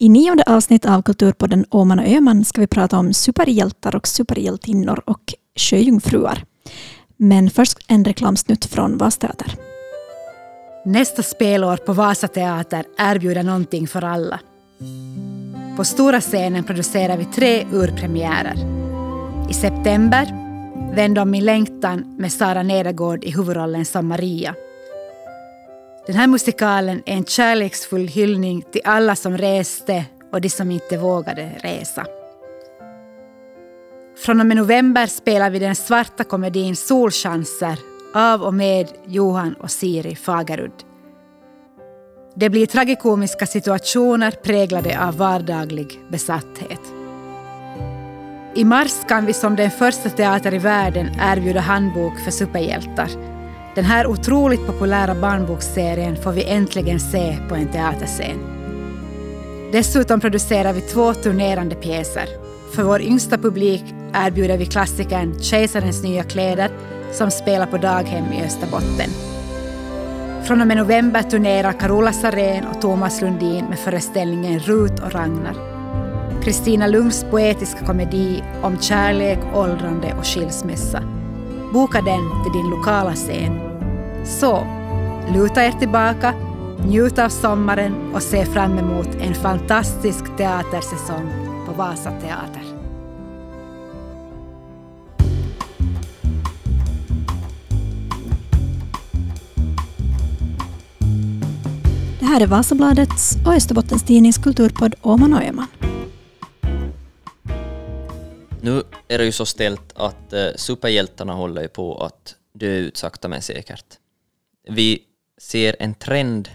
I nionde avsnitt av Kulturpodden Åman och Öman ska vi prata om superhjältar och superhjältinnor och sjöjungfruar. Men först en reklamsnutt från Vasteater. Nästa spelår på Vasateater erbjuder någonting för alla. På stora scenen producerar vi tre urpremiärer. I september Vänd om min längtan med Sara Nedergård i huvudrollen som Maria. Den här musikalen är en kärleksfull hyllning till alla som reste och de som inte vågade resa. Från och med november spelar vi den svarta komedin Solchanser av och med Johan och Siri Fagerud. Det blir tragikomiska situationer präglade av vardaglig besatthet. I mars kan vi som den första teater i världen erbjuda handbok för superhjältar. Den här otroligt populära barnboksserien får vi äntligen se på en teaterscen. Dessutom producerar vi två turnerande pjäser. För vår yngsta publik erbjuder vi klassikern Kejsarens nya kläder som spelar på daghem i Österbotten. Från och med november turnerar Carola Sarén och Thomas Lundin med föreställningen Rut och Ragnar. Kristina Lungs poetiska komedi om kärlek, åldrande och skilsmässa. Boka den till din lokala scen. Så, luta er tillbaka, njut av sommaren och se fram emot en fantastisk teatersäsong på Vasa Teater. Det här är Vasabladets och Österbottens tidnings kulturpodd Åman och Öman. Nu är det ju så ställt att eh, superhjältarna håller på att dö ut sakta men säkert. Vi ser en trend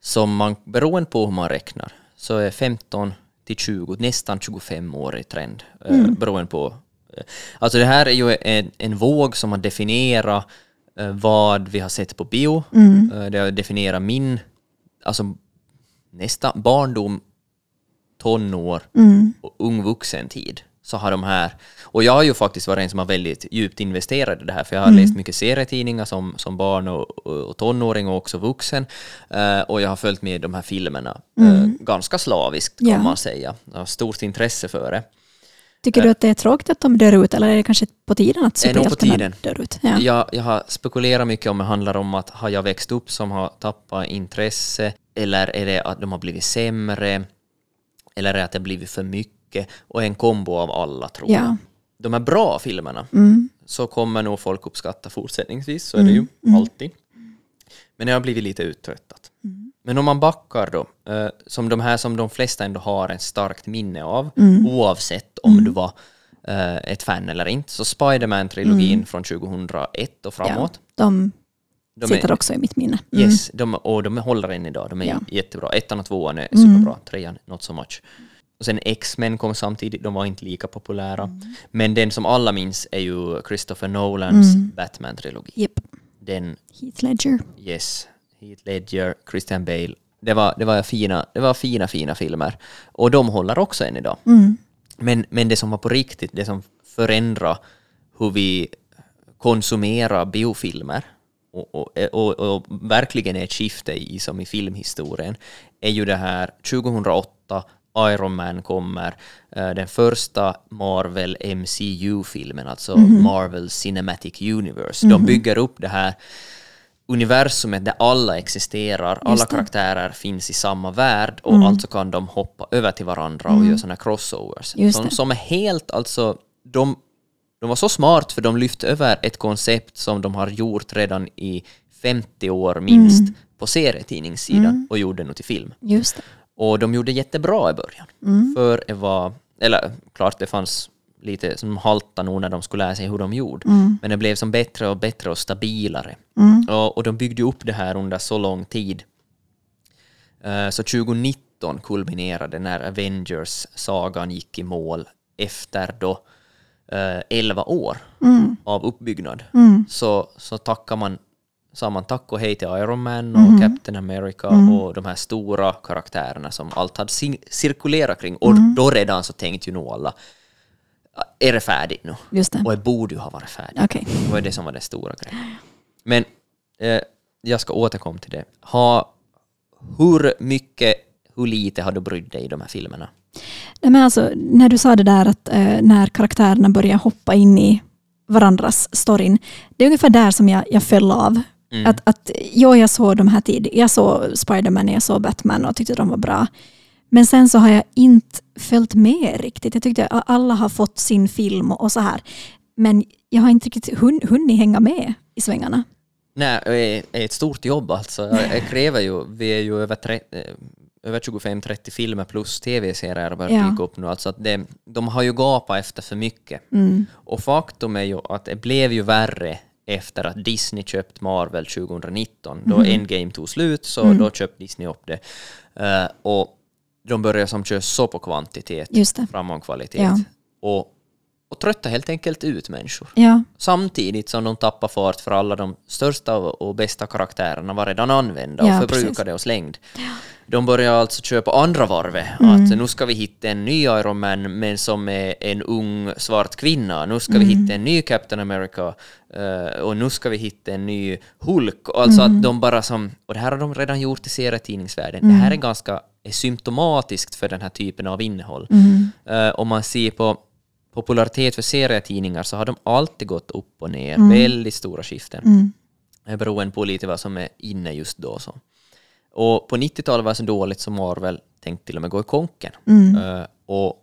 som man, beroende på hur man räknar, så är 15 till 20, nästan 25-årig trend. Eh, Mm. beroende på... Eh, alltså det här är ju en, en våg som har definierat eh, vad vi har sett på bio. Mm. Det har definierat min, alltså nästan barndom, tonår Mm. och ung vuxen tid så har de här, och jag har ju faktiskt varit en som har väldigt djupt investerat i det här, för jag har Mm. läst mycket serietidningar som, som barn och, och, tonåring och också vuxen, eh, och jag har följt med de här filmerna eh, ganska slaviskt kan Mm. Ja. man säga. Jag har stort intresse för det. Tycker du att det är tråkigt att de dör ut eller är det kanske på tiden att superhjältarna dör ut? Ja. Jag, jag har spekulerat mycket om det handlar om att har jag växt upp som har tappat intresse, eller är det att de har blivit sämre, eller är det att det har blivit för mycket, och en kombo av alla tror Ja. jag. De här bra filmerna, Mm. så kommer nog folk uppskatta fortsättningsvis, så är det ju alltid. Men det har blivit lite uttröttat. Men om man backar då, eh, som de här som de flesta ändå har ett starkt minne av, oavsett om du var eh, ett fan eller inte, så Spiderman-trilogin från 2001 och framåt. Ja, de De sitter är, också i mitt minne. Mm. yes, de, och de håller än idag, de är Ja. jättebra. Ettan och tvåan är superbra, trean not so much. Och sen X-Men kom samtidigt, de var inte lika populära. Men den som alla minns är ju Christopher Nolans Batman-trilogi. Japp. Den Heath Ledger. Yes, Heath Ledger, Christian Bale. Det var, det var, fina, det var fina, fina filmer. Och de håller också än idag. Mm. Men, men det som var på riktigt, det som förändrade hur vi konsumerar biofilmer och, och, och, och verkligen är ett skifte i, som i filmhistorien, är ju det här 2008 Iron Man kommer, eh, den första Marvel MCU-filmen, alltså Marvel Cinematic Universe. De bygger upp det här universumet där alla existerar, alla karaktärer finns i samma värld och alltså kan de hoppa över till varandra och göra sådana crossovers. Just Som, det. som är helt, alltså, de, de var så smart för de lyfte över ett koncept som de har gjort redan i 50 år minst på serietidningssidan och gjorde nu till film. Just det. Och de gjorde jättebra i början. För det var, eller klart det fanns lite som halta nog när de skulle lära sig hur de gjorde. Men det blev som bättre och bättre och stabilare. Och, och de byggde upp det här under så lång tid. Eh, Så 2019 kulminerade när Avengers-sagan gick i mål efter då eh, 11 år av uppbyggnad. Så, så tackar man, sa man tack och hej till Iron Man och Captain America och de här stora karaktärerna som allt hade cir- cirkulerat kring. Och då redan så tänkte ju nog alla, är det färdigt nu? Just det. Och det borde ju ha varit färdigt. Okej. Det var det som var den stora grejen. Men eh, jag ska återkomma till det. Ha, hur mycket hur lite har du brytt dig i de här filmerna? Nej, men alltså, när du sa det där att eh, när karaktärerna börjar hoppa in i varandras storyn, det är ungefär där som jag, jag föll av. Mm. Att, att, jo, jag såg de här tidigt. Jag såg Spiderman, jag såg Batman och tyckte de var bra. Men sen så har jag inte följt med riktigt. Jag tyckte att alla har fått sin film och så här. Men jag har inte riktigt hun, hunnit hänga med i svängarna. Nej, det är ett stort jobb alltså. Jag, jag kräver ju, vi är ju över, tre- eh, över 25-30 filmer plus tv-serier har börjat Ja. dyka upp nu. Alltså att det, de har ju gapat efter för mycket. Mm. Och faktum är ju att det blev ju värre efter att Disney köpt Marvel 2019. Då Mhm. Endgame tog slut så Mm. då köpte Disney upp det. Eh, och de började som köra så på kvantitet framom kvalitet. Ja. Och, och trötta helt enkelt ut människor. Ja, Samtidigt som de tappar fart för alla de största och bästa karaktärerna var redan använda Ja, och förbrukade precis. och slängd. De börjar alltså köpa andra varvet. Mm. Att nu ska vi hitta en ny Iron Man men som är en ung svart kvinna. Nu ska vi Mm. hitta en ny Captain America eh, och nu ska vi hitta en ny Hulk. Alltså Mm. att de bara som, och det här har de redan gjort i serietidningsvärlden. Mm. Det här är ganska är symptomatiskt för den här typen av innehåll. Mm. Eh, om man ser på popularitet för serietidningar så har de alltid gått upp och ner. Mm. Väldigt stora skiften. mm. Beror på lite vad som är inne just då. Så. Och på 90-talet var det så dåligt som Marvel tänkte till och med gå i konken. Mm. Eh, och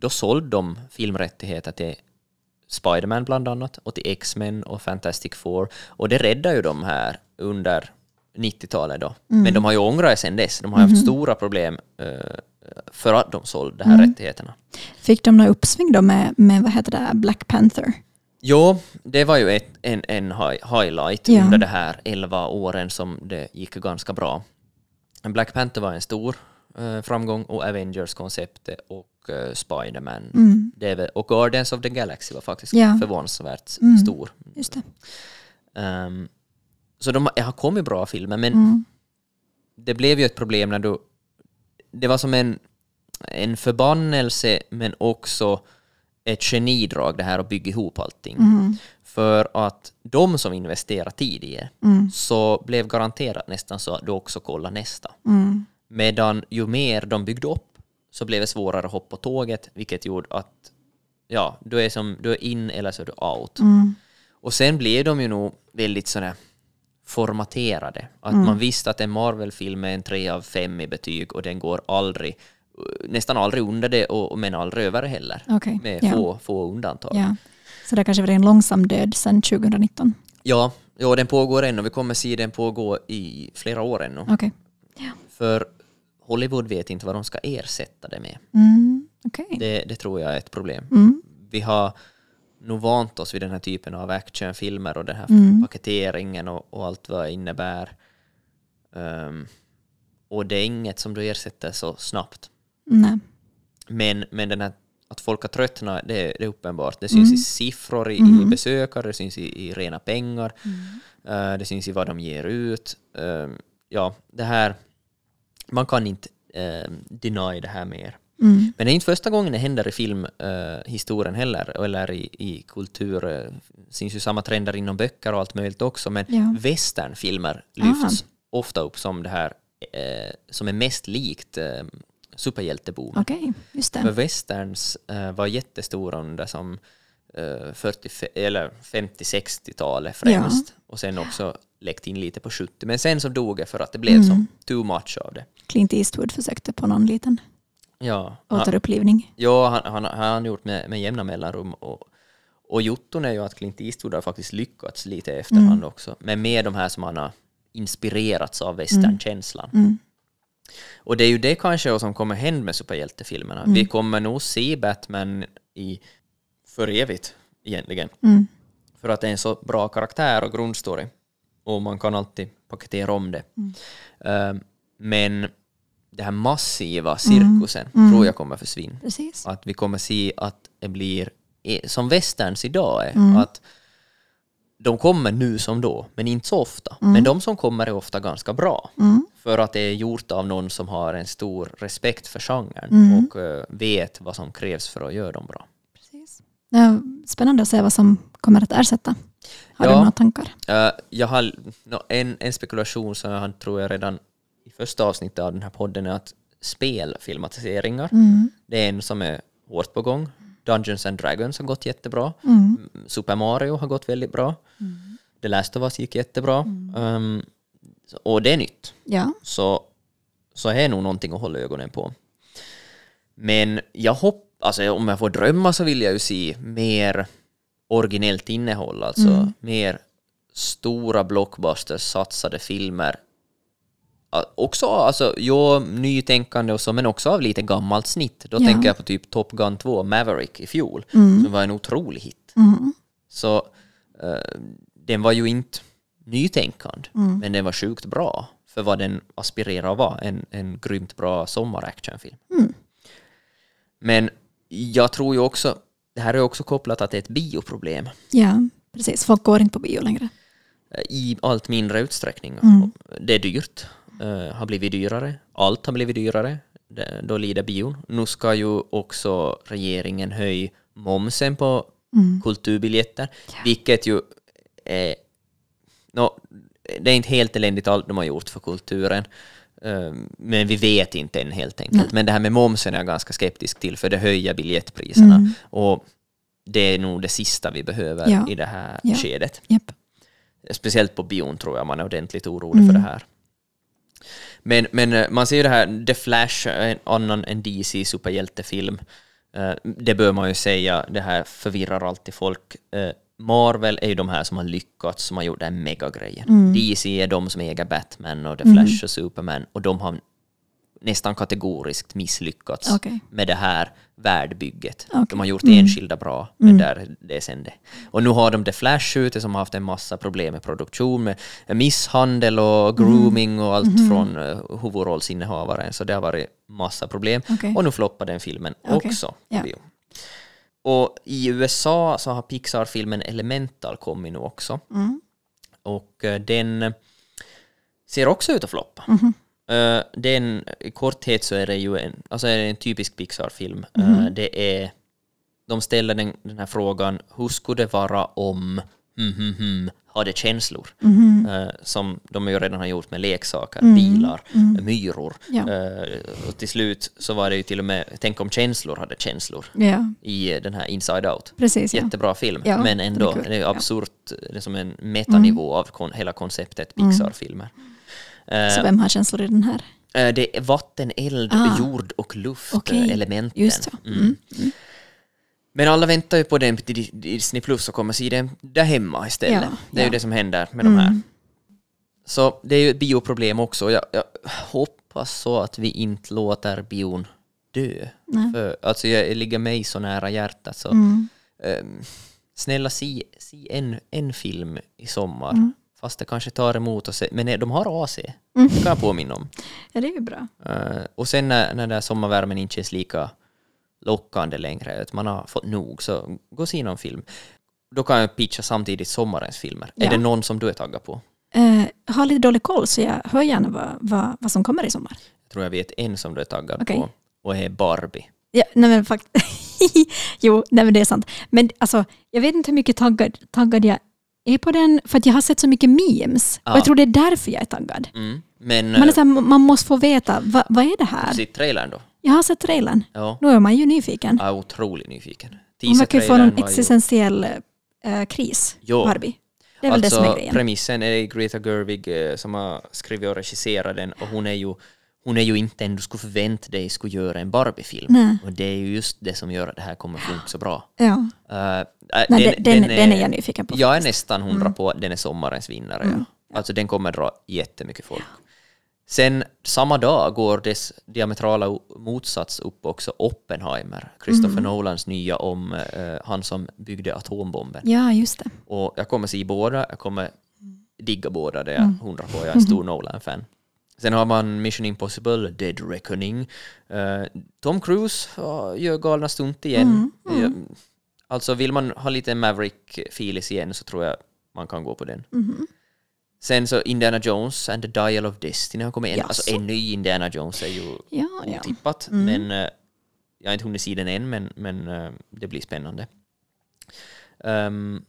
då sålde de filmrättigheter till Spiderman bland annat och till X-Men och Fantastic Four. Och det räddade ju de här under 90-talet då. Mm. Men de har ju ångrat sig sedan dess. De har haft stora problem eh, för att de sålde de här Mm. rättigheterna. Fick de några uppsving då med, med vad heter det, Black Panther? Jo, det var ju ett, en, en hi- highlight Ja. under de här 11 åren som det gick ganska bra. Black Panther var en stor eh, framgång och Avengers-konceptet och eh, Spiderman. Mm. Det och Guardians of the Galaxy var faktiskt Ja. förvånansvärt Mm. stor. Just. Ehm, så de har kommit bra filmer, men Mm. det blev ju ett problem när du... Det var som en, en förbannelse, men också ett genidrag det här att bygga ihop allting. Mm. För att de som investerar tid i det Mm. så blev garanterat nästan så att du också kollar nästa. Mm. Medan ju mer de byggde upp så blev det svårare att hoppa på tåget, vilket gjorde att ja, du är, som, du är in eller så är du out. Mm. Och sen blev de ju nog väldigt sådär formaterade. Att Mm. man visste att en Marvel-film är en 3 av 5 i betyg och den går aldrig, nästan aldrig under det, och, men aldrig över heller. Okej. Med Ja. få, få undantag. Ja. Så det har kanske varit en långsam död sedan 2019? Ja, ja, den pågår ännu. Vi kommer se den pågå i flera år ännu. Okej. För Hollywood vet inte vad de ska ersätta det med. Mm. Okej. Det, det tror jag är ett problem. Mm. Vi har nog vant oss vid den här typen av actionfilmer och den här Mm. paketeringen och, och allt vad det innebär. Ehm, och det är inget som du ersätter så snabbt. Nej. Men, men den här, att folk har tröttnat, det, är- det är uppenbart. Det syns Mm. i siffror, i, Mhm. besökare, det syns i, i rena pengar, Mm. eh, det syns i vad de ger ut. Ehm, ja, det här, man kan inte uh, deny det här mer. Mm. Men det är inte första gången det händer i filmhistorien historien heller, eller i, i kultur. Det syns ju samma trender inom böcker och allt möjligt också, men Ja. westernfilmer lyfts ofta upp som det här eh, som är mest likt eh, superhjälteboomen. Okej, just För det. westerns eh, var jättestora under som eh, 40, eller 50-60-talet främst. Och sen också läckt in lite på 70. Men sen så dog det för att det blev Mm. som too much av det. Clint Eastwood försökte på någon liten Ja, han, återupplivning. ja han, han, han gjort med, med jämna mellanrum. Och, och jotton är ju att Clint Eastwood har faktiskt lyckats lite i efterhand Mm. också. Men med de här som han har inspirerats av westernkänslan. Mm. Och det är ju det kanske som kommer hända med superhjältefilmerna. Mm. Vi kommer nog se Batman i för evigt egentligen. Mm. För att det är en så bra karaktär och grundstory. Och man kan alltid paketera om det. Mm. Ehm, men det här massiva cirkusen Mm. tror jag kommer försvinna. Precis. Att vi kommer se att det blir, eh, som westerns idag är, Mm. att de kommer nu som då, men inte så ofta. Men de som kommer är ofta ganska bra. Mm. För att det är gjort av någon som har en stor respekt för genren Mm. och eh, vet vad som krävs för att göra dem bra. Precis. Spännande att se vad som kommer att ersätta. Har Ja. du några tankar? Eh, jag har en, en spekulation som jag tror jag redan i första avsnittet av den här podden är att spelfilmatiseringar. Mm. Det är en som är hårt på gång. Dungeons and Dragons har gått jättebra. Mm. Super Mario har gått väldigt bra. The Last of Us gick jättebra. Mm. Um, och det är nytt. Ja. Så, så är nog någonting att hålla ögonen på. Men jag hoppas, alltså om jag får drömma så vill jag ju se mer originellt innehåll, alltså Mm. mer stora blockbusters, satsade filmer. Också alltså, jo, nytänkande och så, men också av lite gammalt snitt. Då Ja. tänker jag på typ Top Gun 2, Maverick i fjol, Mm. som var en otrolig hit. Mm. Så eh, den var ju inte nytänkande, Mm. men den var sjukt bra för vad den aspirerar att vara, en, en grymt bra sommaractionfilm. Mm. Men jag tror ju också, det här är också kopplat att det är ett bioproblem ja, precis. Folk går inte på bio längre. i allt mindre utsträckning. Mm. Det är dyrt, eh, har blivit dyrare, allt har blivit dyrare, det, då lider bion. Nu ska ju också regeringen höja momsen på Mm. kulturbiljetter, vilket ju är... nå, det är inte helt eländigt allt de har gjort för kulturen, eh, men vi vet inte än helt enkelt. Nej. Men det här med momsen är jag ganska skeptisk till, för det höjer biljettpriserna. Mm. Och det är nog det sista vi behöver Ja. i det här Ja. skedet. Japp. Speciellt på bion tror jag man är ordentligt orolig Mm. för det här. Men, men eh, man ser ju det här, The Flash, en annan en DC superhjältefilm. Eh, Det bör man ju säga, det här förvirrar alltid folk. Marvel är ju de här som har lyckats, som har gjort den megagrejen. Mm. DC är de som äger Batman och The Flash och Superman och de har nästan kategoriskt misslyckats Okej. med det här världbygget. Okej. De har gjort Mm. enskilda bra, men där det är sen det. Och nu har de The Flash ute som har haft en massa problem med produktion, med misshandel och Mm. grooming och allt Mm-hmm. från uh, huvudrollsinnehavaren, så det har varit massa problem. Okej. Och nu floppar den filmen också. Ja. Och i USA så har Pixar-filmen Elemental kommit nu också. Mm. Och eh, den ser också ut att floppa. Eh, den, I korthet så är det ju en, alltså en typisk Pixar-film. Eh, det är, de ställer den, den här frågan, hur skulle det vara om hmm, hmm, hmm, hade känslor? Mhm. Eh, som de ju redan har gjort med leksaker, Mm. bilar, Mm. myror. Ja. Eh, och till slut så var det ju till och med, tänk om känslor hade känslor Ja, i eh, den här Inside Out. precis. Ja. Jättebra film, Ja, men den är ändå, det är Ja. absurt, det är som en metanivå av kon, hela konceptet Pixar-filmer. Eh, Så vem har känslor i den här? Eh, Det är vatten, eld, Ah. jord och luft, eh, elementen. Mm. Men alla väntar ju på den Di- Disney Plus och kommer se den där hemma istället. Ja, det är ju ja. det som händer med de här. Mm. Så det är ju ett bioproblem också. Jag, jag hoppas så att vi inte låter bion dö. Nej. För, alltså jag ligger mig så nära hjärtat så Mm. ehm, snälla se, se en, en film i sommar. Mm. Fast det kanske tar emot och se, men eh, de har AC. Mm. Det kan jag påminna om. Ja, det är ju bra. Eh, och sen när, när den där sommarvärmen inte känns lika lockande längre, att man har fått nog, så gå och se någon film. Då kan jag pitcha samtidigt sommarens filmer. Ja. Är det någon som du är taggad på? Eh, har lite dålig koll så jag hör gärna vad, vad, vad som kommer i sommar. Jag tror jag vet en som du är taggad Okej. på, och är Barbie. Ja, nej men fakt jo, nej men det är sant. Men alltså, jag vet inte hur mycket taggad, taggad jag är på den, för att jag har sett så mycket memes. Ja. Och jag tror det är därför jag är taggad. Mm. Men Man, är eh, så här, man måste få veta, vad, vad är det här? du sett trailern då? Jag har sett trailern. Ja, Då är man ju nyfiken. är otroligt nyfiken. Man verkar ju få någon var ju- existentiell eh, kris, Jo. Barbie. Det är väl det som är Alltså grejen. premissen är Greta Gerwig eh, som har skrivit och regisserat den och hon är ju hon är ju inte en du skulle förvänta dig skulle göra en Barbie-film. Nej. Och det är ju just det som gör att det här kommer funka så bra. Ja. Uh, Nej, den, den, den är jag nyfiken på. Jag är nästan hundra på att den är sommarens vinnare. Mm. Ja. Alltså den kommer dra jättemycket folk. Sen samma dag går dess diametrala motsats upp också, Oppenheimer, Christopher Mm. Nolans nya om eh, han som byggde atombomben. Ja, just det. Och jag kommer se båda, jag kommer digga båda, det är Mm. jag hundra på. Jag är en stor Nolan-fan. Sen har man Mission Impossible, Dead Reckoning. Eh, Tom Cruise gör galna stunt igen. Mm, Eh, Alltså vill man ha lite Maverick-feelis igen så tror jag man kan gå på den. Mhm. Sen så Indiana Jones and the Dial of Destiny har kommit en, Jaså? alltså en ny Indiana Jones är ju Ja, ja. otippat. Mm. Men eh, jag har inte hunnit se den än, men, men eh, det blir spännande. Ehm,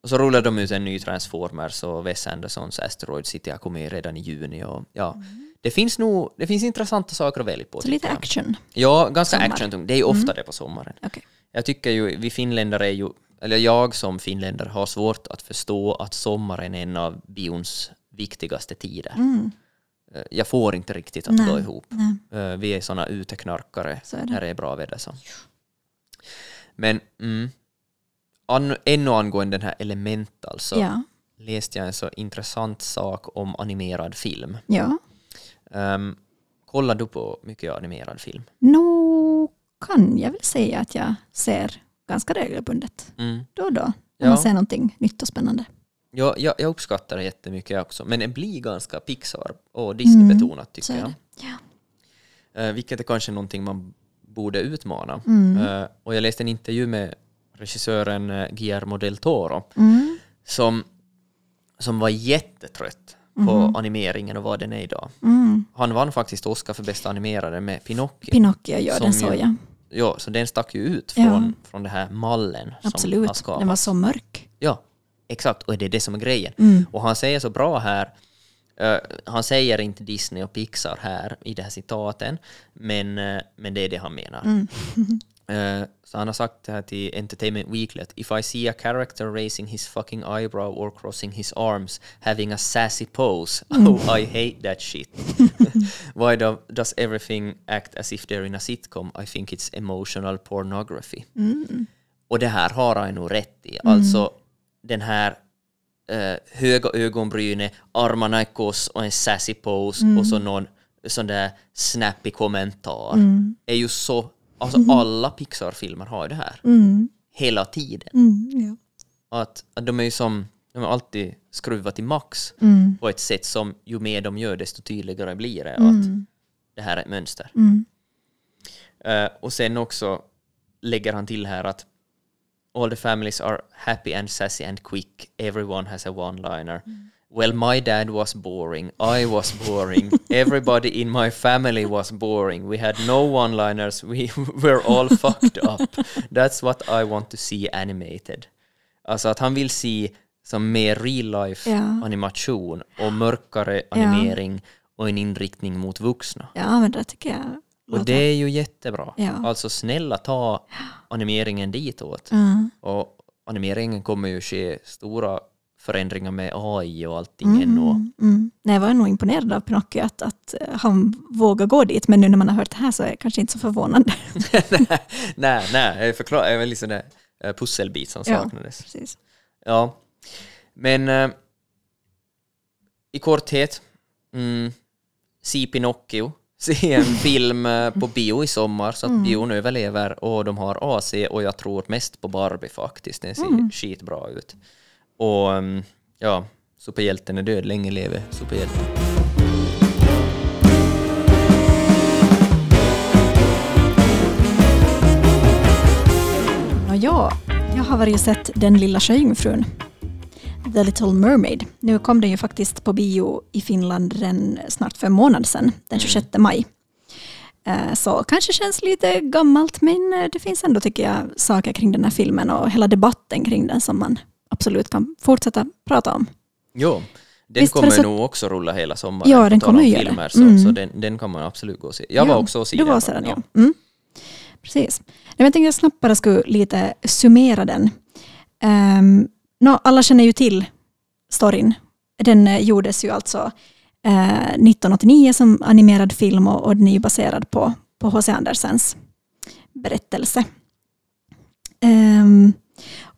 och så rullar de ut en ny Transformers och Wes Andersons Asteroid City har kommit redan i juni. Och, ja, det finns nog det finns intressanta saker att välja på. Så lite jag. action. Ja, ganska Sommar. action Det är ju ofta det på sommaren. Okej. Jag tycker ju, vi finländare är ju, eller jag som finländare har svårt att förstå att sommaren är en av bions viktigaste tider. Eh, Jag får inte riktigt att Nej, gå ihop. nej. Eh, Vi är såna uteknarkare Så är det. när det är bra väder. Så. Men mm, an, ännu angående den här Elemental så Ja. läste jag en så intressant sak om animerad film. ja. Um, kollar du på mycket animerad film? Nog kan jag väl säga att jag ser ganska regelbundet. Mm. Då och då. När Ja. man ser någonting nytt och spännande. Ja, jag, jag uppskattar det jättemycket också, men det blir ganska Pixar och Disney-betonat tycker Mm, jag. Ja. Eh, vilket är kanske någonting man borde utmana. Mm. Eh, och jag läste en intervju med regissören eh, Guillermo del Toro Mm. som, som var jättetrött på animeringen och vad den är idag. Mm. Han vann faktiskt Oscar för bästa animerade med Pinocchio. Pinocchio Som den så ju- ja. så den stack ju ut Ja. från, från den här mallen som har Absolut. skapats. Den var så mörk. Ja, exakt. Och det är det som är grejen. Mm. Och han säger så bra här, eh, han säger inte Disney och Pixar här i det här citaten, men, eh, men det är det han menar. Mm. Eh, så han har sagt det här till Entertainment Weekly att if I see a character raising his fucking eyebrow or crossing his arms having a sassy pose, Mm. oh I hate that shit. Why do, does everything act as if they're in a sitcom? I think it's emotional pornography. Mm. Och det här har han nog rätt i. Alltså den här eh, höga ögonbrynet, armarna i kors och en sassy pose och så någon sån där snappy kommentar. är ju så, alltså alla Pixar-filmer har det här. Mm. Hela tiden. Mm. Ja. Att, att de är ju som, de har alltid skruvat till max Mm. på ett sätt som ju mer de gör desto tydligare blir det att det här är ett mönster. Mm. Eh, och sen också lägger han till här att all the families are happy and sassy and quick. Everyone has a one-liner. Well, my dad was boring. I was boring. Everybody in my family was boring. We had no one-liners. We were all fucked up. That's what I want to see animated. Alltså att han vill se som mer real life Ja. animation och mörkare animering och en inriktning mot vuxna. ja, men det tycker jag Och det är ju jättebra. Ja. Alltså snälla ta animeringen ditåt. Mm. Och animeringen kommer ju ske stora förändringar med AI och allting ännu. och- Mm. Nej, jag var nog imponerad av Pinocchio att, att eh, han vågar gå dit, men nu när man har hört det här så är det kanske inte så förvånande. nej, nej, jag förklarar, det väl liksom eh, pusselbit som Ja. saknades. Precis. Ja, men eh, i korthet, mm, se Pinocchio, se en film eh, på bio i sommar så att bion överlever och de har AC och jag tror mest på Barbie faktiskt, den ser skitbra ut. Och mm, ja, superhjälten är död, länge leve superhjälten. Ja, jag har varit och sett Den lilla sjöjungfrun. The Little Mermaid. Nu kom den ju faktiskt på bio i Finland redan snart för en månad sedan, den 26 maj. Eh, Så kanske känns lite gammalt, men eh, det finns ändå, tycker jag, saker kring den här filmen och hela debatten kring den som man absolut kan fortsätta prata om. Jo, den Visst var kommer så- nog också rulla hela sommaren. Ja, den kommer göra filmer, så, Mm. så den, den kan man absolut gå och se. Jag var Ja, också och se Du den. var sedan, ja. Mm. Precis. Men Jag tänkte jag snabbt bara skulle lite summera den. Um, nå, alla känner ju till storyn. Den eh, gjordes ju alltså eh, 1989 som animerad film och, och den är ju baserad på på H.C. Andersens berättelse. Ehm,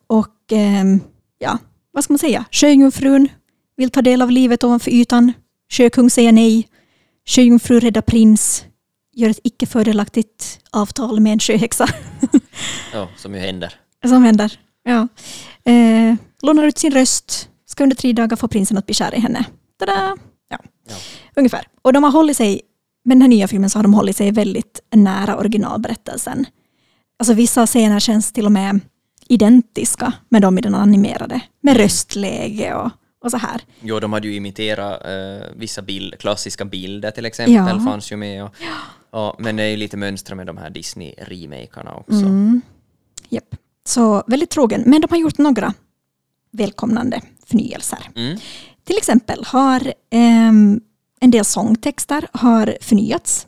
och ehm, ja, vad ska man säga? Sjöjungfrun vill ta del av livet ovanför ytan. Sjökung säger nej. Sjöjungfru räddar prins. Gör ett icke fördelaktigt avtal med en sjöhäxa. Ja, som ju händer. som händer. Ja. Eh, lånar ut sin röst. Ska under tre dagar få prinsen att bli kär i henne. Tada! Ja. Ja. Ungefär. Och de har hållit sig, med den här nya filmen så har de hållit sig väldigt nära originalberättelsen. Alltså vissa scener känns till och med identiska med de i den animerade. Med röstläge och, och så här. Jo, de hade ju imiterat eh, vissa bild, klassiska bilder till exempel, Ja. fanns ju med. Och, ja, men det är ju lite mönster med de här Disney-remakerna också. Mm. Japp. Så väldigt trogen. Men de har gjort några välkomnande förnyelser. Mm. Till exempel har ehm, en del sångtexter har förnyats.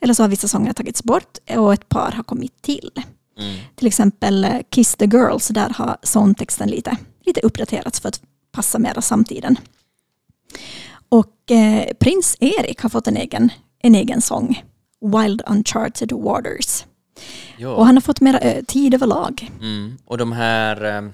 Eller så har vissa sånger tagits bort och ett par har kommit till. Mm. Till exempel eh, Kiss the Girls, där har sångtexten lite, lite uppdaterats för att passa mera samtiden. Och eh, prins Erik har fått en egen, en egen sång, Wild Uncharted Waters. Ja. Och han har fått mer eh, tid överlag. Mm. Och de här um,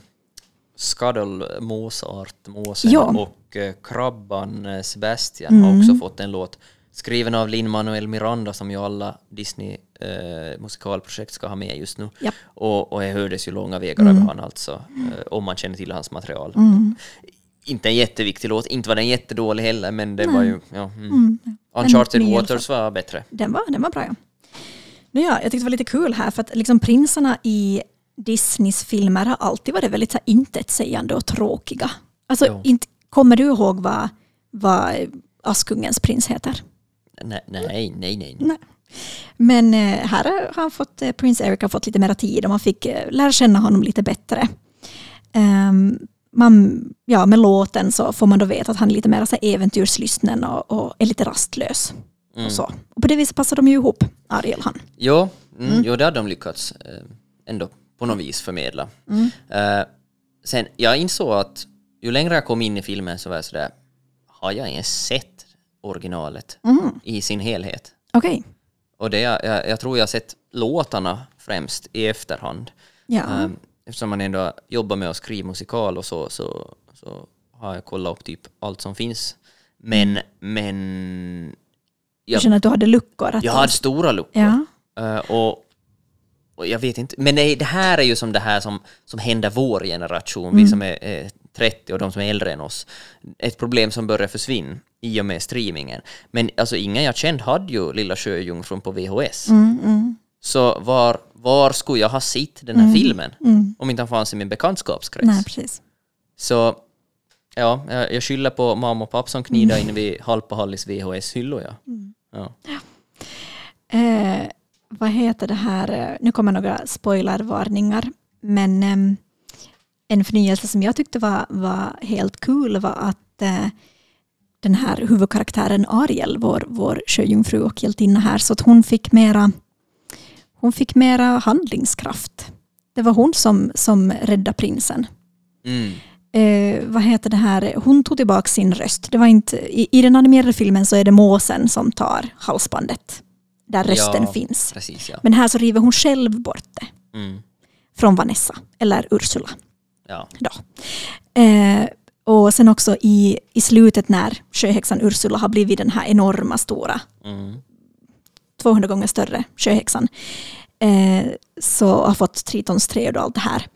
Scuddle, Mozart, Måsen Ja. och eh, krabban eh, Sebastian har också fått en låt skriven av Lin-Manuel Miranda som ju alla Disney eh, musikalprojekt ska ha med just nu. Japp. Och, och jag hördes ju långa vägar över han alltså, eh, om man känner till hans material. Inte en jätteviktig låt, inte var den jättedålig heller, men det var ju... Ja, mm. Uncharted Men Waters var bättre. Den var, den var bra ja. Nu ja, jag tyckte det var lite kul här för att liksom prinsarna i Disneys filmer har alltid varit väldigt så här, intetsägande och tråkiga. Alltså, Jo. inte, kommer du ihåg vad, vad Askungens prins heter? Nej, nej, nej, nej. nej. Men eh, här har han fått, eh, prins Eric har fått lite mer tid och man fick eh, lära känna honom lite bättre. Ehm, man, ja, med låten så får man då veta att han är lite mer så äventyrslysten och, och är lite rastlös. Och, så. och på det viset passar de ju ihop, Ariel han. Jo, mm, jo, det har de lyckats ändå på något vis förmedla. Eh, sen, jag insåg att ju längre jag kom in i filmen så var jag sådär, har jag ens sett originalet i sin helhet? Okej. Och det, jag, jag, tror jag har sett låtarna främst i efterhand. Ja. Eh, eftersom man ändå jobbar med att skriva musikal och så, så, så har jag kollat upp typ allt som finns. Men, men Du jag, känner att du hade luckor? Jag hade stora luckor. Ja. Eh, och, och jag vet inte, men det, det här är ju som det här som, som händer vår generation, Mm. vi som är eh, 30 och de som är äldre än oss. Ett problem som börjar försvinna i och med streamingen. Men alltså ingen jag kände hade ju Lilla Sjöjungfrun på VHS. Mm, Så var, var skulle jag ha sett den här filmen om inte han fanns i min bekantskapskrets? Mm. Nej, precis. Så ja, jag, jag skyller på mamma och pappa som knidade in vid Halpa Hallis VHS-hyllor. Ja. Mm. Ja. Eh, vad heter det här? eh, Nu kommer några spoilervarningar. Men ehm, en förnyelse som jag tyckte var, var helt kul var att eh, den här huvudkaraktären Ariel, vår, vår sjöjungfru och hjältinna här, så att hon fick mera, hon fick mera handlingskraft. Det var hon som, som räddade prinsen. Mm. eh, vad heter det här, hon tog tillbaka sin röst. Det var inte, i, I den animerade filmen så är det måsen som tar halsbandet, där rösten Ja, finns. Precis, ja. Men här så river hon själv bort det Mm. från Vanessa, eller Ursula. Ja. Då. Eh, och sen också i, i slutet när sjöhäxan Ursula har blivit den här enorma stora, Mm. 200 gånger större sjöhäxan, eh, så har fått Tritons träd och allt det här,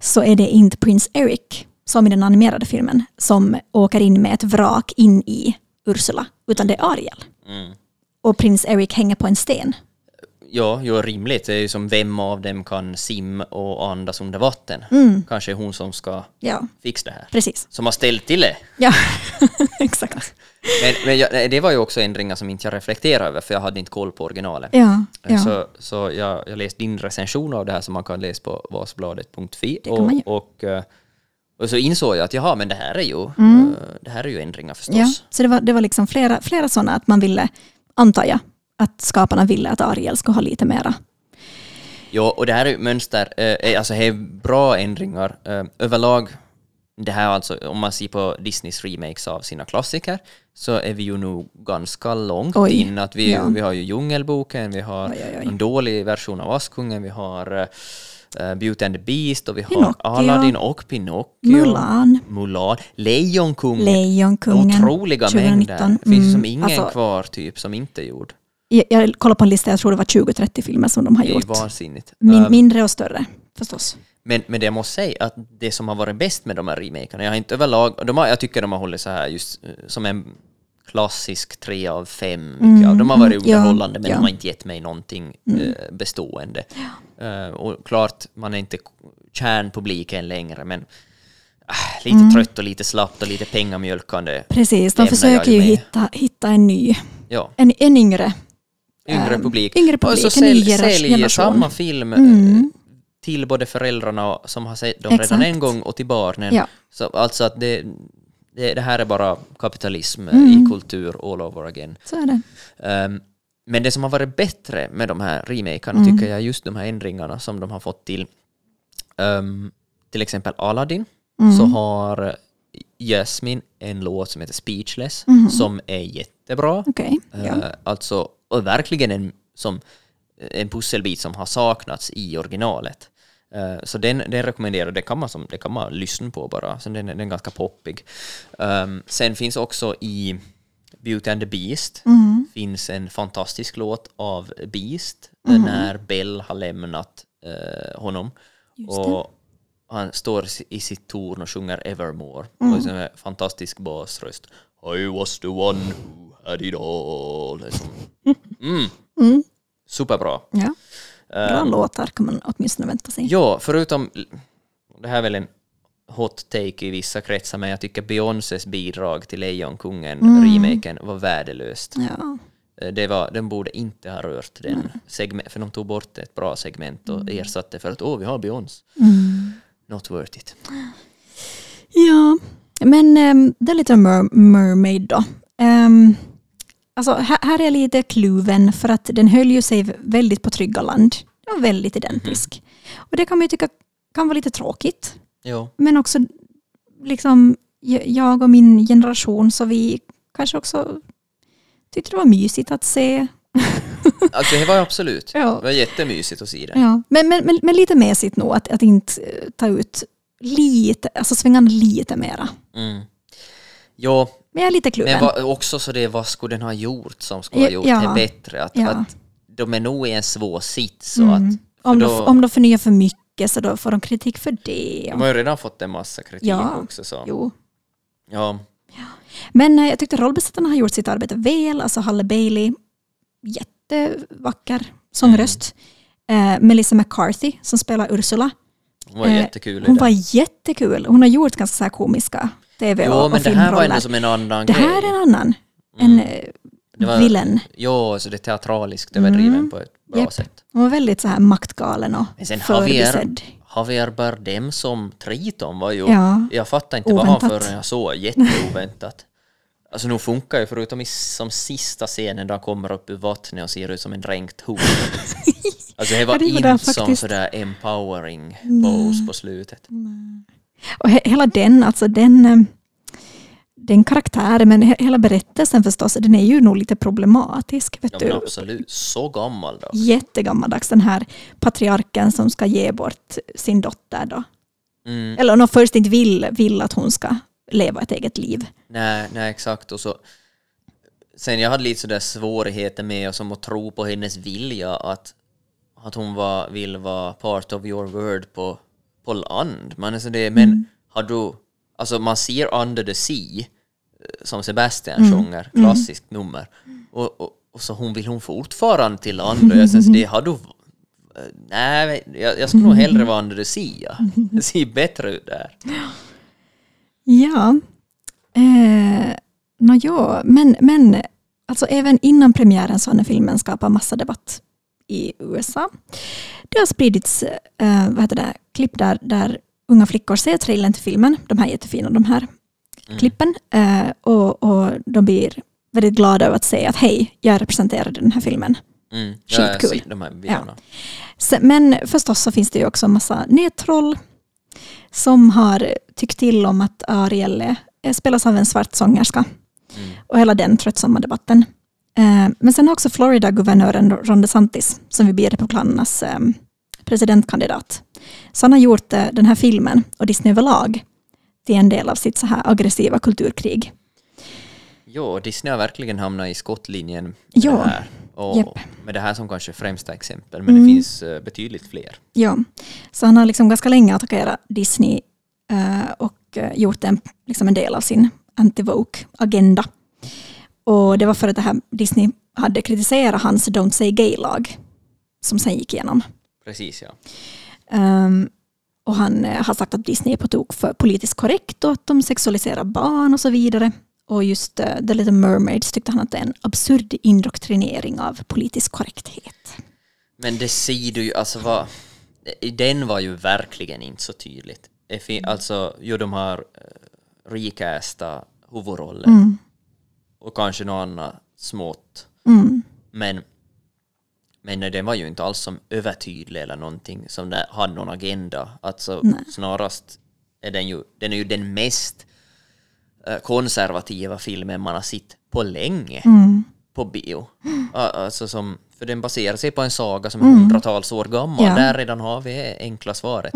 så är det inte prins Eric, som i den animerade filmen, som åker in med ett vrak in i Ursula, utan det är Ariel. Mm. Och prins Eric hänger på en sten. Ja, ju rimligt. Det är ju som vem av dem kan simma och andas under vatten. Mm. Kanske hon som ska Ja, fixa det här. precis. Som har ställt till det. Ja, exakt. Men, men jag, det var ju också ändringar som inte jag reflekterade över för jag hade inte koll på originalet. Ja, ja. Så, så jag, jag läste din recension av det här som man kan läsa på vasbladet.fi och, och, eh, och så insåg jag att jaha, men det här är ju, Mm. eh, det här är ju ändringar förstås. Ja, så det var, det var liksom flera, flera sådana att man ville, antar jag, att skaparna ville att Ariel skulle ha lite mera. Ja, och det här är mönster, eh, alltså det är bra ändringar eh, överlag. Det här alltså, om man ser på Disneys remakes av sina klassiker, så är vi ju nog ganska långt Oj, in. Att vi, ja. vi har ju Djungelboken, vi har Oj, oj, en dålig version av Askungen, vi har uh, Beauty and the Beast och vi har Pinocchio. Aladdin och Pinocchio. Mulan, Mulan. Lejonkungen. Lejonkungen. Otroliga 2019. mängder. Det finns som Mm, ingen alltså- kvar typ som inte är gjord. Jag, kollade på en lista, jag tror det var 20-30 filmer som de har Det är gjort. vansinnigt. Min, Eh, mindre och större, förstås. Men, men det jag måste säga att det som har varit bäst med de här remakerna, jag har inte överlag, de har, jag tycker de har hållit så här just eh, som en klassisk tre av fem. av. De har varit mm, ja, underhållande men ja. de har inte gett mig någonting eh, bestående. Eh, och klart, man är inte kärnpubliken längre men ah, lite Mm. trött och lite slappt och lite pengamjölkande. Precis, de försöker ju hitta, hitta en ny, Ja, en, en yngre. Yngre Ehm, publik. yngre och publik, så en sälj, ny gener- sälj generation. samma film eh, Mm. till både föräldrarna som har sett dem redan Exakt. en gång och till barnen. Ja. Så alltså att det, det, det här är bara kapitalism Mm. i kultur all over again. Så är det. Ehm, men det som har varit bättre med de här remakerna Mm. tycker jag är just de här ändringarna som de har fått till. Ehm, till exempel Aladdin Mm. så har Jasmine en låt som heter Speechless Mhm. som är jättebra. Okej. Ja. Eh, alltså, och verkligen en, som, en pusselbit som har saknats i originalet. Eh, så den, den rekommenderar det kan, man som, det kan man lyssna på bara, så den, den är ganska poppig. Um, sen finns också i Beauty and the Beast Mm. finns en fantastisk låt av Beast Mhm. eh, när Bell har lämnat eh, honom. Och han står i sitt torn och sjunger Evermore. Mm. Och en fantastisk basröst. I was the one who all. Liksom. Mm. Mm. Superbra. Ja. Bra Ehm, låtar kan man åtminstone vänta sig. Ja, förutom... Det här är väl en hot take i vissa kretsar, men jag tycker Beyoncés bidrag till Lejonkungen, remaken, var värdelöst. Ja. Eh, Det var, den borde inte ha rört den segment, för de tog bort ett bra segment och ersatte för att åh, vi har Beyoncé. Mm. Not worth it. Ja, men um, det är lite mer Mermaid då. Um, alltså, här, här är jag lite kluven för att den höll ju sig väldigt på trygga land. Den var väldigt identisk. Och det kan man ju tycka kan vara lite tråkigt. Jo. Men också liksom jag och min generation så vi kanske också tyckte det var mysigt att se. Alltså det var absolut. Ja. Det var jättemysigt att se det. Ja. Men, men, men, men lite mesigt nog att, att inte eh, ta ut lite, alltså svängarna lite mera. Mm. Jo, Men jag är lite kluven. men vad, också så det, vad skulle den ha gjort som skulle ha Ja, gjort ja. det bättre? Att, Ja. att de är nog i en svår sits. Så Mm. att, Om, då, de, om de förnyar för mycket så då får de kritik för det. de har ju redan fått en massa kritik Ja. också. Så. Jo. Ja. Men eh, jag tyckte rollbesättarna har gjort sitt arbete väl. Alltså Halle Bailey, jättevacker sångröst. Eh, Melissa McCarthy som spelar Ursula. Hon var Eh, jättekul Hon var jättekul. Hon har gjort ganska så här komiska tv Jo, och, men och det här var ändå som en annan Det grej. här är en annan. Mm. En eh, Det var- villain. Jo, så det är teatraliskt överdriven Mm. på ett bra Japp. sätt. Hon var väldigt så här maktgalen och Men sen Javier, förbisedd. Javier Bardem som Triton var ju... Ja. Jag fattar inte vad han Oväntat. förrän jag såg. Jätteoväntat. Alltså nu funkar ju förutom i som sista scenen där han kommer upp ur vattnet och ser ut som en dränkt hund. Alltså det var Ja, det gjorde inte som faktiskt. sådär empowering pose på slutet. Och he, hela den, alltså den, eh, den karaktären, men he, hela berättelsen förstås, den är ju nog lite problematisk. Vet Ja, du? men absolut, så gammal då. Jättegammaldags, den här patriarken som ska ge bort sin dotter då. Mm. Eller någon först inte vill, vill att hon ska leva ett eget liv. Nej, nej, exakt. Och så, sen jag hade lite sådär svårigheter med och som att tro på hennes vilja att, att hon var, vill vara part of your world på, på land. Men, alltså det, men har du, alltså man ser Under the Sea eh, som Sebastian sjunger, klassiskt nummer. Och, och, och så hon vill hon fortfarande till land. Och jag säger, det har du eh, Nej, jag, jag skulle nog hellre vara under the sea. Ja. Det ser bättre ut där. Ja, eh, no, ja. men, men alltså även innan premiären så har den filmen skapat massa debatt i USA. Det har spridits eh, vad heter det, klipp där, där unga flickor ser trailern till filmen, de här jättefina de här klippen, eh, och, och de blir väldigt glada över att se att hej, jag representerade den här filmen. Mm. Ja, Skitkul. videorna. Så, men förstås så finns det ju också en massa nättroll som har tyckt till om att Ariel är- spelas av en svart sångerska. Mm. Och hela den tröttsamma debatten. Eh, Men sen har också Florida-guvernören Ron DeSantis, som vi blir republikanernas eh, presidentkandidat. Så han har gjort eh, den här filmen och Disney överlag till en del av sitt så här aggressiva kulturkrig. Jo, Disney har verkligen hamnat i skottlinjen med Ja, det här. Och japp. med det här som kanske främsta exempel, men Mm. det finns betydligt fler. Ja, så han har liksom ganska länge attackerat Disney och gjort en, liksom en del av sin anti-woke-agenda. Och det var för att det här Disney hade kritiserat hans Don't say gay-lag som sen gick igenom. Precis, ja. Ehm, och han eh, har sagt att Disney är på tok för politiskt korrekt och att de sexualiserar barn och så vidare. Och just uh, The Little Mermaids tyckte han att det är en absurd indoktrinering av politisk korrekthet. Men det ser du ju, alltså vad... Den var ju verkligen inte så tydligt. Alltså, jo, de har... eh, recasta huvudrollen. Och kanske något annat smått. Mm. Men, men den var ju inte alls som övertydlig eller någonting som det hade någon agenda. Alltså snarast är den ju den, är ju den mest eh, konservativa filmen man har sett på länge på bio. Alltså som, för den baserar sig på en saga som är hundratals år gammal. Ja. Där redan har vi enkla svaret.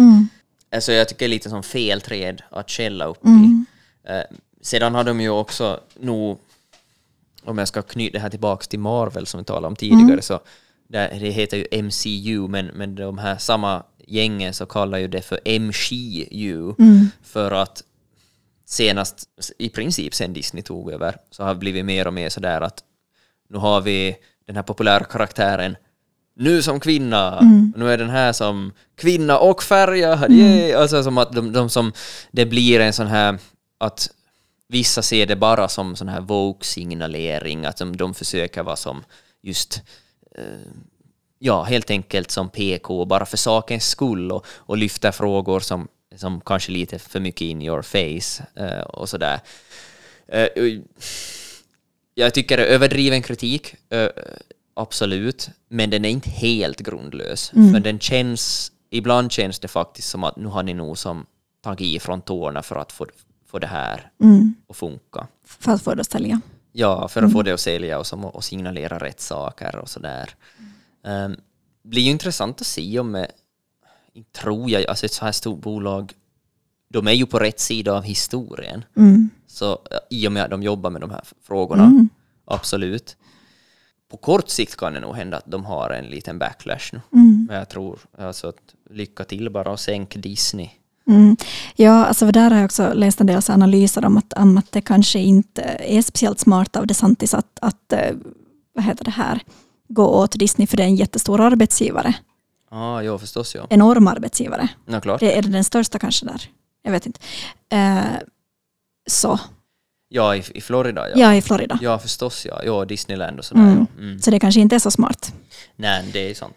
Alltså jag tycker det är lite som fel träd att skälla upp i. Eh, sedan har de ju också nog, om jag ska knyta det här tillbaks till Marvel som vi talade om tidigare, så det, det heter ju MCU, men, men de här samma gängen så kallar ju det för MCU, för att senast, i princip sen Disney tog över, så har det blivit mer och mer sådär att nu har vi den här populära karaktären nu som kvinna, nu är den här som kvinna och färgad, yay! Alltså som att de, de som, det blir en sån här, att vissa ser det bara som sån här Vogue-signalering, att de, de försöker vara som just eh, ja, helt enkelt som PK, bara för sakens skull och, och lyfta frågor som, som kanske lite för mycket in your face eh, och sådär. Eh, jag tycker det är överdriven kritik, eh, absolut, men den är inte helt grundlös. För den känns, ibland känns det faktiskt som att nu har ni nog som tagit ifrån tårna för att få, få det här att funka. För att få det att sälja. Ja, för att få det att sälja och, som, och signalera rätt saker och sådär. Um, blir ju intressant att se om, eh, tror jag, alltså ett så här stort bolag, de är ju på rätt sida av historien. Så eh, i och med att de jobbar med de här frågorna, absolut. På kort sikt kan det nog hända att de har en liten backlash nu. Men jag tror, alltså att lycka till bara och sänk Disney. Mm. Ja, alltså där har jag också läst en del analyser om att, om att det kanske inte är speciellt smart av DeSantis att, att eh, vad heter det här, gå åt Disney för det är en jättestor arbetsgivare. Ja, ah, jo förstås ja. Enorm arbetsgivare. Ja, klart. Det är den största kanske där? Jag vet inte. Eh, så, Ja, i, i Florida ja. ja i Florida. Ja, förstås ja. Ja, Disneyland och sådär. Ja. Mm. Så det kanske inte är så smart. Nej, det är sant.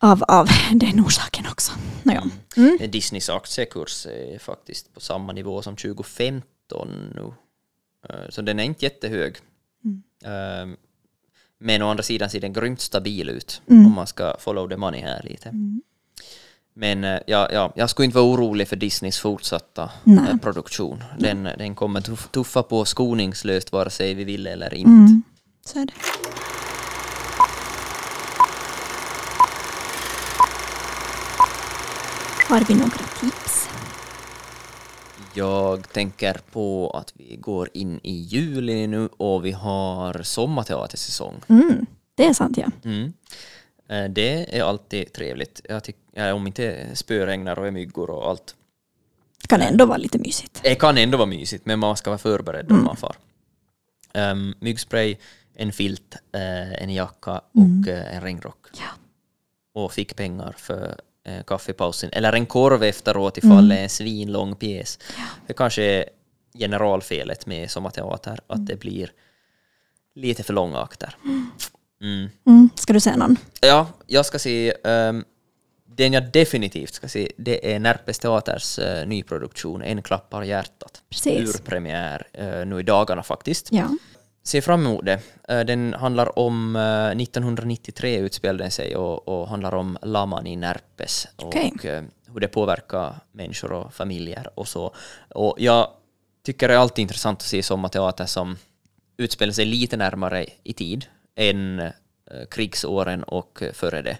Av, av den orsaken också. Nåja. Mm. Disneys aktiekurs är faktiskt på samma nivå som 2015 nu. Eh, Så den är inte jättehög. Eh, Men å andra sidan ser den grymt stabil ut om man ska follow the money här lite. Men eh, ja, ja, jag skulle inte vara orolig för Disneys fortsatta Nej. eh, produktion. Den, den kommer tuff, tuffa på skoningslöst vare sig vi vill eller inte. Så är det. Har vi några tips? Jag tänker på att vi går in i juli nu och vi har sommarteatersäsong. Mm, det är sant ja. Mm. Eh, Det är alltid trevligt. Jag tyck, ja, om inte spöregnar och är myggor och allt. Det kan ändå vara lite mysigt. Det kan ändå vara mysigt, men man ska vara förberedd om man far. Um, myggspray, en filt, eh, en jacka och eh, en regnrock. Ja. Och fick pengar för eh, kaffepausen. Eller en korv efteråt ifall det är en svinlång pjäs. Det kanske är generalfelet med sommarteater, att det blir lite för långa akter. Mm. Mm. Ska du säga någon? Ja, jag ska se... ehm, den jag definitivt ska se, det är Närpes Teaters uh, nyproduktion En klappar hjärtat. Precis. Urpremiär uh, nu i dagarna faktiskt. Ja. Se fram emot det. Eh, den handlar om... eh, 1993 utspelade den sig och, och handlar om laman i Närpes Okej. och eh, hur det påverkar människor och familjer och så. Och jag tycker det är alltid intressant att se sommarteater som utspelar sig lite närmare i tid än eh, krigsåren och eh, före det.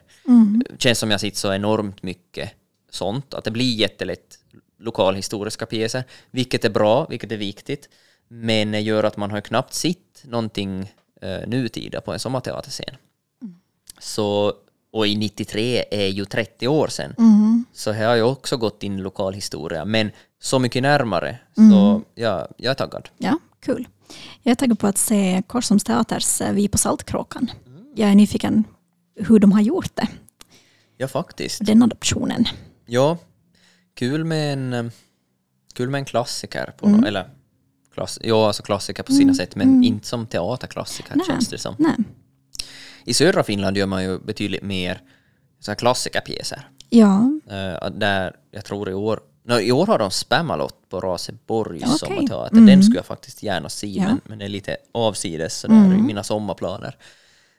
Känns som jag sitter så enormt mycket sånt, att det blir jättelätt lokalhistoriska pjäser, vilket är bra, vilket är viktigt, men gör att man har knappt sett någonting eh, nutida på en sommarteaterscen. Så, och i 93 är ju 30 år sedan, så här har jag också gått in i lokalhistoria, men så mycket närmare, så ja, jag är taggad. ja, kul. Jag är taggad på att se Korsholms Teaters eh, Vi på Saltkråkan. Jag är nyfiken hur de har gjort det, Ja, faktiskt. den adoptionen. Ja, kul med en, kul med en klassiker. På, nå- Eller, klass, ja, alltså klassiker på sina sätt, men inte som teaterklassiker Nej. känns det som. Nej. I södra Finland gör man ju betydligt mer så här klassikerpjäser. Ja, Eh, där, jag tror i år, Nå, I år har de Spamalott på Raseborgs Okej. sommarteater. Mm. Den skulle jag faktiskt gärna se, Ja. men, men det är lite avsides sådär, Mm. i mina sommarplaner.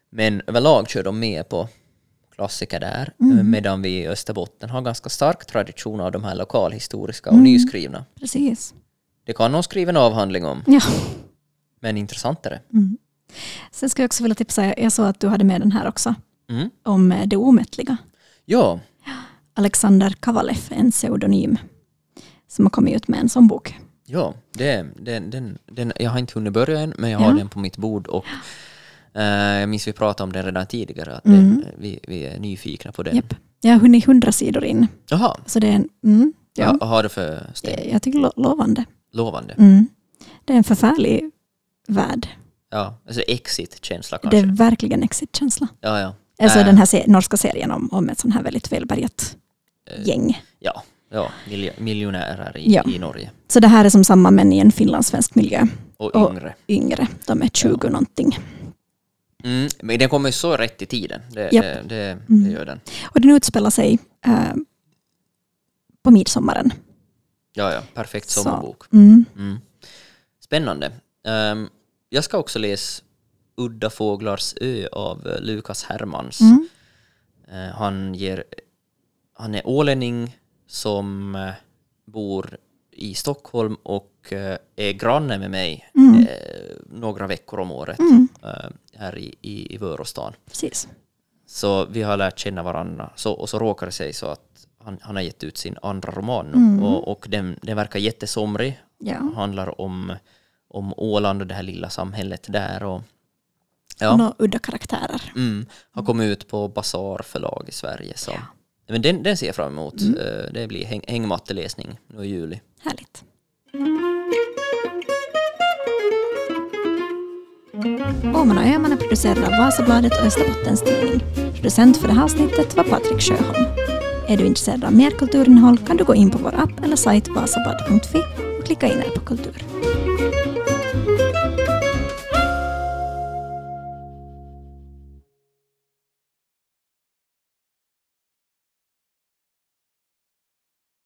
Men överlag kör de med på klassiker där, Mm. medan vi i Österbotten har ganska stark tradition av de här lokalhistoriska Mm. och nyskrivna. Precis. Det kan någon skriva en avhandling om, Ja. men intressantare. Sen skulle jag också vilja tipsa, jag såg att du hade med den här också, Mm. om eh, det omättliga. Ja, Alexander Kavalev, en pseudonym, som har kommit ut med en sån bok. ja det, den, den, den, jag har inte hunnit börja än, men jag Ja. har den på mitt bord och eh, jag minns vi pratade om den redan tidigare, att Mm. den, vi, vi är nyfikna på den. Japp. Jag har hunnit hundra sidor in, Jaha, så det är en, mm, ja, ja. vad har du för stäm- jag, jag tycker lo- lovande. Lovande? Mm. Det är en förfärlig värld. Ja, alltså exit-känsla Det kanske. är verkligen exit-känsla. Ja, ja. Alltså Äh, den här se- norska serien om, om ett sånt här väldigt välbärgat Eh, gäng. Ja, ja miljo- miljonärer i, Ja. i Norge. Så det här är som samma men i en finlandssvensk miljö. Och Och- yngre. Yngre, de är 20 någonting. Mm, men den kommer så rätt i tiden. Det, Japp. det, det, Mm. det gör den. Och den utspelar sig eh, på midsommaren. Ja, ja. Perfekt sommarbok. Mm. Mm. Spännande. Ehm, jag ska också läsa Udda fåglars ö av eh, Lukas Hermans. Mm. Eh, han, ger, han är ålänning som eh, bor i Stockholm och eh, är granne med mig Mm. några veckor om året Mm. här i, i, i Vörostan. Precis. Så vi har lärt känna varandra. Så, och så råkar det sig så att han, han har gett ut sin andra roman nu. Mm. Och, och den, den verkar jättesomrig. Ja. handlar om, om Åland och det här lilla samhället där. Och, Och ja, några udda karaktärer. mm, har kommit ut på Bazar förlag i Sverige. Så. Ja. Men den, den ser jag fram emot. Mm. Eh, Det blir häng, hängmatteläsning nu i juli. Härligt. Åman och är producerad av Vasabladet och Österbottens Tidning. Producent för det här avsnittet var Patrik Sjöholm. Är du intresserad av mer kulturinnehåll kan du gå in på vår app eller sajt vasabad.fi och klicka in er på kultur.